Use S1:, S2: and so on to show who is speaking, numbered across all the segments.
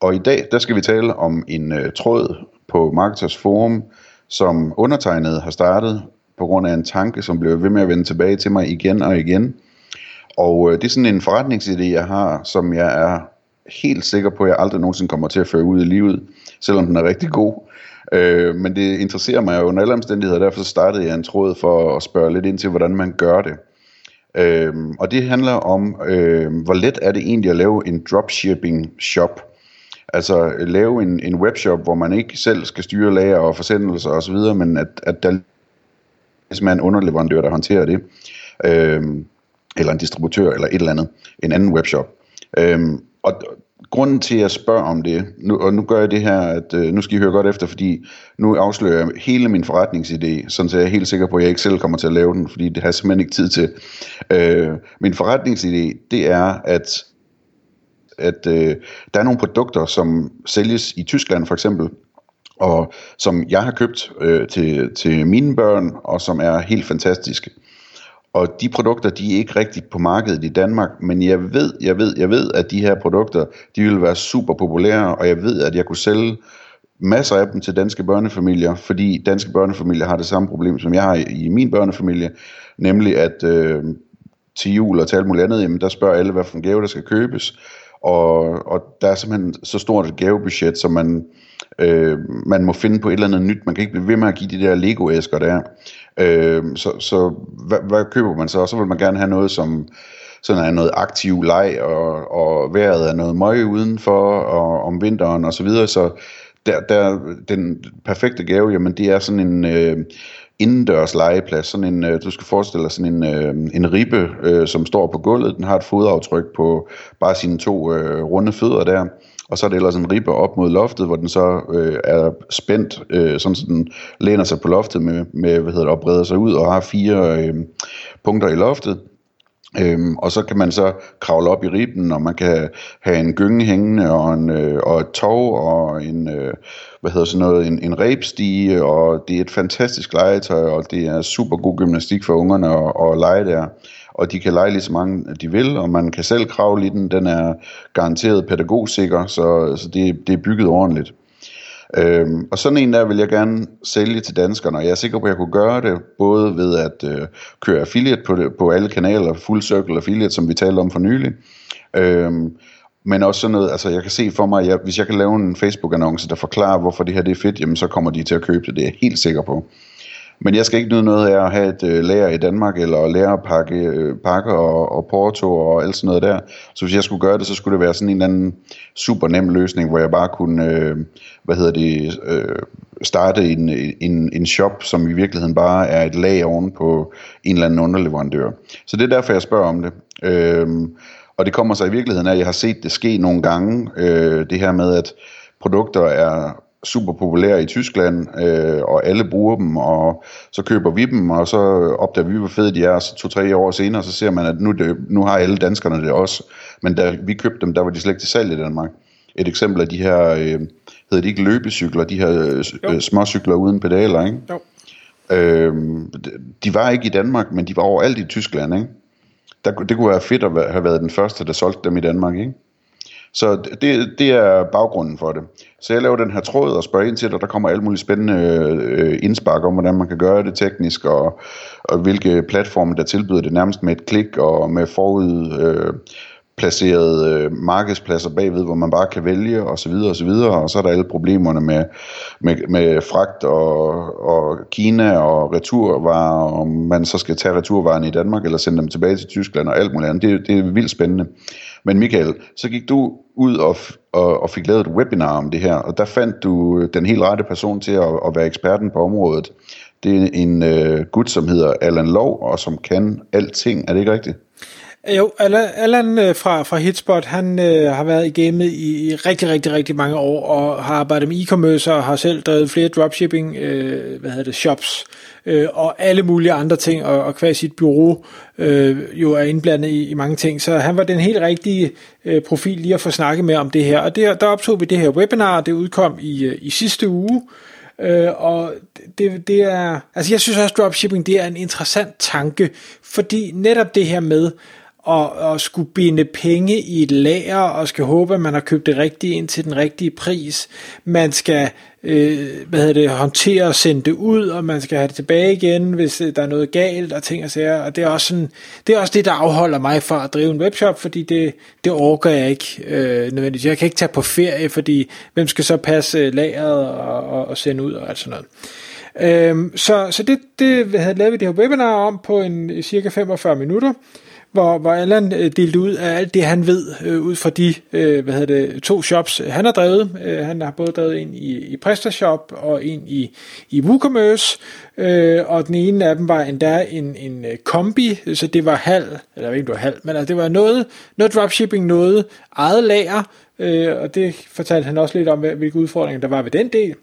S1: Og i dag, der skal vi tale om en øh, tråd på Marketers Forum, som undertegnet har startet på grund af en tanke, som bliver ved med at vende tilbage til mig igen og igen. Og øh, det er sådan en forretningsidé, jeg har, som jeg er helt sikker på, at jeg aldrig nogensinde kommer til at føre ud i livet, selvom den er rigtig god. Øh, men det interesserer mig jo under alle omstændigheder, derfor startede jeg en tråd for at spørge lidt ind til, hvordan man gør det. Øh, og det handler om, øh, hvor let er det egentlig at lave en dropshipping shop. Altså lave en, en webshop, hvor man ikke selv skal styre lager og forsendelser osv., men at, at der ligesom er en underleverandør, der håndterer det. Øhm, eller en distributør, eller et eller andet. En anden webshop. Øhm, og grunden til, at jeg spørger om det, nu, og nu gør jeg det her, at øh, nu skal I høre godt efter, fordi nu afslører jeg hele min forretningsidé, sådan så jeg er helt sikker på, at jeg ikke selv kommer til at lave den, fordi det har jeg simpelthen ikke tid til. Øh, min forretningsidé, det er, at at øh, der er nogle produkter, som sælges i Tyskland for eksempel, og som jeg har købt øh, til, til mine børn, og som er helt fantastiske. Og de produkter, de er ikke rigtigt på markedet i Danmark, men jeg ved, jeg ved, jeg ved, at de her produkter, de vil være super populære, og jeg ved, at jeg kunne sælge masser af dem til danske børnefamilier, fordi danske børnefamilier har det samme problem, som jeg har i min børnefamilie, nemlig at øh, til jul og til alt muligt andet, jamen der spørger alle, hvad for en gave der skal købes, og, og der er simpelthen så stort et gavebudget, så man, øh, man må finde på et eller andet nyt. Man kan ikke blive ved med at give de der Lego-æsker der. Øh, så så hvad, hvad køber man så? Så vil man gerne have noget, som sådan er noget aktiv leg, og, og vejret er noget møg udenfor, og om vinteren og så videre. Så der, der, den perfekte gave, jamen det er sådan en... Øh, indendørs legeplads, sådan en, øh, du skal forestille dig sådan en, øh, en ribbe, øh, som står på gulvet, den har et fodaftryk på bare sine to øh, runde fødder der, og så er det ellers en ribbe op mod loftet, hvor den så øh, er spændt, øh, sådan så den læner sig på loftet med, med hvad hedder det, og breder sig ud og har fire øh, punkter i loftet. Øhm, og så kan man så kravle op i ribben, og man kan have en gynge hængende, og, en, øh, og et tog, og en, øh, hvad hedder sådan noget, en, en rebstige, og det er et fantastisk legetøj, og det er super god gymnastik for ungerne at, at lege der. Og de kan lege lige så mange de vil, og man kan selv kravle i den. Den er garanteret pædagogsikker, så, så det, det er bygget ordentligt. Øhm, og sådan en der vil jeg gerne sælge til danskerne, og jeg er sikker på, at jeg kunne gøre det, både ved at øh, køre affiliate på, det, på alle kanaler, full circle affiliate, som vi talte om for nylig, øhm, men også sådan noget, altså jeg kan se for mig, at jeg, hvis jeg kan lave en Facebook-annonce, der forklarer, hvorfor det her det er fedt, jamen så kommer de til at købe det, det er jeg helt sikker på. Men jeg skal ikke nyde noget af at have et øh, lager i Danmark, eller lære at pakke øh, pakker og, og porto og alt sådan noget der. Så hvis jeg skulle gøre det, så skulle det være sådan en eller anden super nem løsning, hvor jeg bare kunne, øh, hvad hedder det, øh, starte en, en, en shop, som i virkeligheden bare er et lag oven på en eller anden underleverandør. Så det er derfor, jeg spørger om det. Øh, og det kommer så i virkeligheden af, at jeg har set det ske nogle gange, øh, det her med, at produkter er super populære i Tyskland, øh, og alle bruger dem, og så køber vi dem, og så opdager vi, hvor fede de er, og så to-tre år senere, så ser man, at nu, det, nu har alle danskerne det også. Men da vi købte dem, der var de slet ikke til salg i Danmark. Et eksempel af de her, øh, hedder de ikke løbecykler, de her øh, småcykler uden pedaler, ikke? Jo. Øh, de var ikke i Danmark, men de var overalt i Tyskland, ikke? Der, det kunne være fedt at have været den første, der solgte dem i Danmark, ikke? Så det, det er baggrunden for det. Så jeg laver den her tråd og spørger ind til det, og der kommer alle mulige spændende øh, indspark om, hvordan man kan gøre det teknisk, og, og hvilke platforme, der tilbyder det nærmest med et klik, og med forud øh, placerede øh, markedspladser bagved, hvor man bare kan vælge, og så videre, og så videre, og så er der alle problemerne med, med, med fragt og, og Kina og returvarer, om man så skal tage returvarerne i Danmark, eller sende dem tilbage til Tyskland og alt muligt andet. Det, det er vildt spændende. Men Michael, så gik du ud og, og, og fik lavet et webinar om det her, og der fandt du øh, den helt rette person til at, at være eksperten på området. Det er en øh, gut, som hedder Allan Lov, og som kan alting. Er det ikke rigtigt?
S2: Jo, Allan, øh, fra, fra Hitspot, han øh, har været i gamet i, i rigtig, rigtig, rigtig mange år, og har arbejdet med e-commerce, og har selv drevet flere dropshipping, øh, hvad hedder det, shops, øh, og alle mulige andre ting, og, og hver sit bureau øh, jo er indblandet i, i mange ting. Så han var den helt rigtige øh, profil lige at få snakket med om det her. Og det, der optog vi det her webinar, det udkom i, øh, i sidste uge, Øh, og det, det er, altså jeg synes også dropshipping det er en interessant tanke, fordi netop det her med og, og skulle binde penge i et lager og skal håbe, at man har købt det rigtige ind til den rigtige pris. Man skal øh, hvad hedder det, håndtere og sende det ud, og man skal have det tilbage igen, hvis øh, der er noget galt og ting og sager. Og det er også, sådan, det, er også det, der afholder mig fra at drive en webshop, fordi det, det orker jeg ikke øh, nødvendigvis. Jeg kan ikke tage på ferie, fordi hvem skal så passe øh, lageret og, og, og sende ud og alt sådan noget. Øhm, så så det, det havde lavet vi det her webinar om på en cirka 45 minutter, hvor, hvor Allan øh, delte ud af alt det, han ved, øh, ud fra de øh, hvad hedder det, to shops, øh, han har drevet. Øh, han har både drevet en i, i PrestaShop og en i, i WooCommerce, øh, og den ene af dem var endda en, en øh, kombi, så det var halv, eller jeg ved ikke, det var halv, men altså, det var noget, noget dropshipping, noget eget lager, øh, og det fortalte han også lidt om, hvilke udfordringer der var ved den del.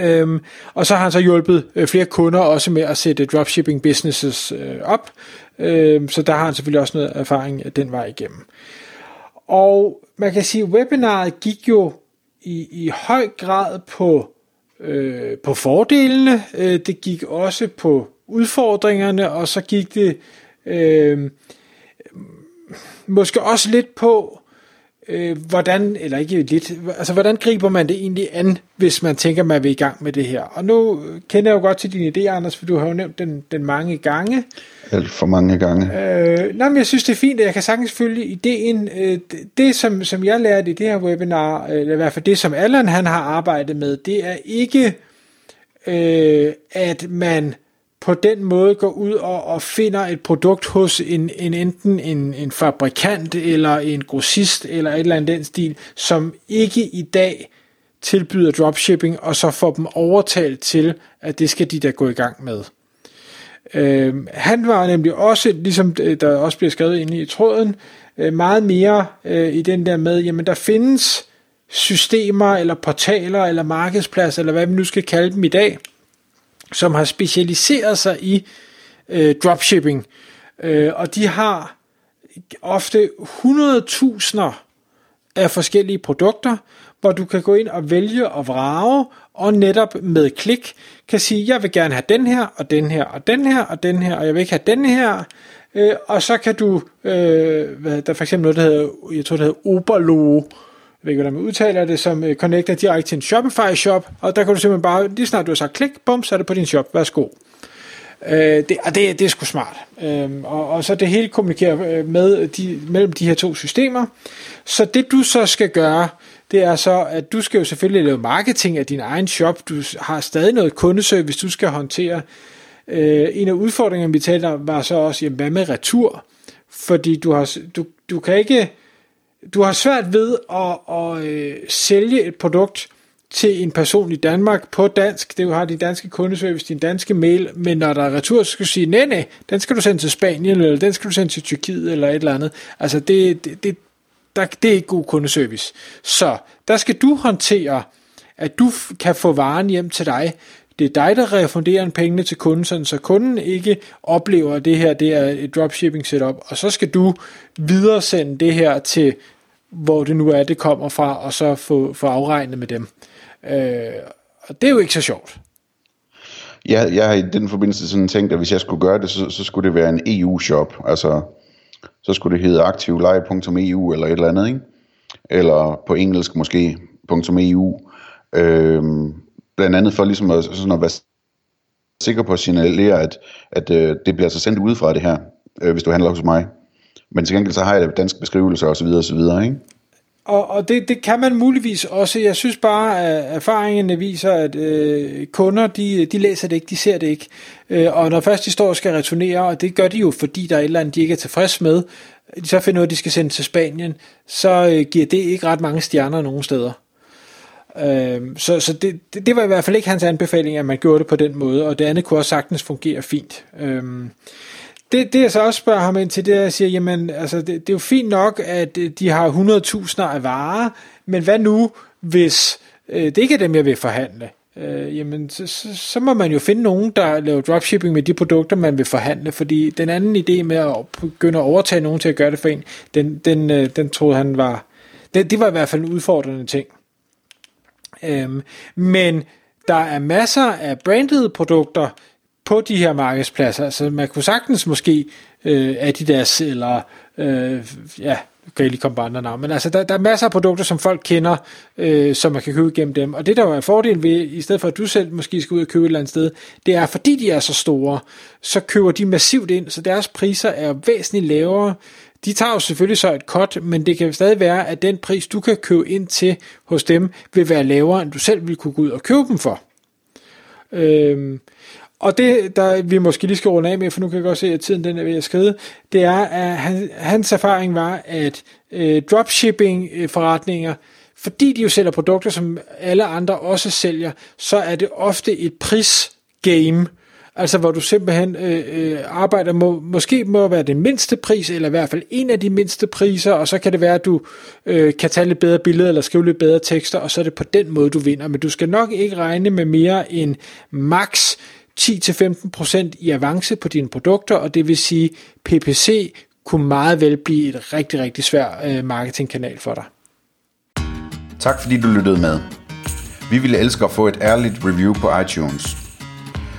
S2: Øhm, og så har han så hjulpet øh, flere kunder også med at sætte dropshipping businesses øh, op, Øhm, så der har han selvfølgelig også noget erfaring den vej igennem. Og man kan sige, at webinaret gik jo i, i høj grad på, øh, på fordelene, øh, det gik også på udfordringerne, og så gik det øh, måske også lidt på, øh, hvordan, eller ikke lidt, altså hvordan griber man det egentlig an, hvis man tænker, man vil i gang med det her? Og nu kender jeg jo godt til dine idéer, Anders, for du har jo nævnt den, den mange gange.
S1: Alt for mange gange.
S2: Øh, nej, men jeg synes, det er fint, at jeg kan sagtens følge ideen. Øh, det, som, som jeg lærte i det her webinar, eller i hvert fald det, som Allan han har arbejdet med, det er ikke, øh, at man på den måde går ud og, og finder et produkt hos en, en enten en, en fabrikant eller en grossist eller et eller andet den stil, som ikke i dag tilbyder dropshipping, og så får dem overtalt til, at det skal de da gå i gang med. Øh, han var nemlig også, ligesom øh, der også bliver skrevet ind i tråden, øh, meget mere øh, i den der med, jamen der findes systemer eller portaler eller markedspladser, eller hvad vi nu skal kalde dem i dag, som har specialiseret sig i øh, dropshipping. Øh, og de har ofte 100.000 af forskellige produkter, hvor du kan gå ind og vælge og vrage, og netop med klik kan sige, jeg vil gerne have den her, og den her, og den her, og den her, og jeg vil ikke have den her, øh, og så kan du, øh, hvad, der er for eksempel noget, der hedder, jeg tror det hedder Oberlo, ved ikke, hvordan man udtaler det, som øh, connecter direkte til en Shopify shop, og der kan du simpelthen bare, lige snart du har sagt klik, bum, så er det på din shop, værsgo. Øh, det, og det, det er sgu smart. Øh, og, og så det hele kommunikerer øh, med de, mellem de her to systemer. Så det du så skal gøre, det er så, at du skal jo selvfølgelig lave marketing af din egen shop. Du har stadig noget kundeservice, du skal håndtere. Øh, en af udfordringerne, vi talte om, var så også, jamen, hvad med retur? Fordi du, har, du, du kan ikke, du har svært ved at, at øh, sælge et produkt til en person i Danmark på dansk. Det har din danske kundeservice, din danske mail, men når der er retur, så skal du sige, nej, nej, den skal du sende til Spanien, eller den skal du sende til Tyrkiet, eller et eller andet. Altså, det, det, det, der, det er ikke god kundeservice. Så der skal du håndtere, at du kan få varen hjem til dig. Det er dig, der refunderer pengene til kunden, sådan, så kunden ikke oplever, at det her det er et dropshipping setup, og så skal du videresende det her til, hvor det nu er, det kommer fra, og så få, få afregnet med dem. Øh, og det er jo ikke så sjovt.
S1: Jeg, jeg har i den forbindelse sådan tænkt, at hvis jeg skulle gøre det, så, så skulle det være en EU-shop. Altså, så skulle det hedde aktivleje.eu eller et eller andet, ikke? Eller på engelsk måske, .eu. Øhm, blandt andet for ligesom at, sådan at være sikker på at signalere, at, at øh, det bliver altså sendt ud fra det her, øh, hvis du handler hos mig. Men til gengæld så har jeg danske beskrivelser osv. osv. Ikke?
S2: Og, og det, det kan man muligvis også. Jeg synes bare, at erfaringerne viser, at øh, kunder, de, de læser det ikke, de ser det ikke. Øh, og når først de står og skal returnere, og det gør de jo, fordi der er et eller andet, de ikke er tilfreds med, de så finder ud af, at de skal sende til Spanien, så øh, giver det ikke ret mange stjerner nogen steder. Øh, så så det, det, det var i hvert fald ikke hans anbefaling, at man gjorde det på den måde, og det andet kunne også sagtens fungere fint. Øh, det, det jeg så også spørger ham ind til, det er, at jeg siger, jamen, altså, det, det er jo fint nok, at øh, de har 100.000 af varer, men hvad nu, hvis øh, det ikke er dem, jeg vil forhandle? Øh, jamen, så, så, så må man jo finde nogen, der laver dropshipping med de produkter, man vil forhandle, fordi den anden idé med at begynde at overtage nogen til at gøre det for en, den, den, øh, den troede han var, det, det var i hvert fald en udfordrende ting. Øhm, men der er masser af branded produkter på de her markedspladser. så man kunne sagtens måske øh, Adidas eller øh, ja, kan jeg lige komme på andre navne, men altså der, der er masser af produkter, som folk kender, øh, som man kan købe gennem dem. Og det der er fordelen ved, i stedet for at du selv måske skal ud og købe et eller andet sted, det er, fordi de er så store, så køber de massivt ind, så deres priser er væsentligt lavere. De tager jo selvfølgelig så et cut, men det kan stadig være, at den pris, du kan købe ind til hos dem, vil være lavere, end du selv vil kunne gå ud og købe dem for. Øhm, og det, der vi måske lige skal runde af med, for nu kan jeg godt se, at tiden den er ved at skride, det er, at han, hans erfaring var, at øh, dropshipping-forretninger, fordi de jo sælger produkter, som alle andre også sælger, så er det ofte et prisgame, altså hvor du simpelthen øh, øh, arbejder, må, måske må være den mindste pris, eller i hvert fald en af de mindste priser, og så kan det være, at du øh, kan tage lidt bedre billeder, eller skrive lidt bedre tekster, og så er det på den måde, du vinder. Men du skal nok ikke regne med mere end max 10-15% i avance på dine produkter, og det vil sige, PPC kunne meget vel blive et rigtig, rigtig svær øh, marketingkanal for dig.
S1: Tak fordi du lyttede med. Vi ville elske at få et ærligt review på iTunes.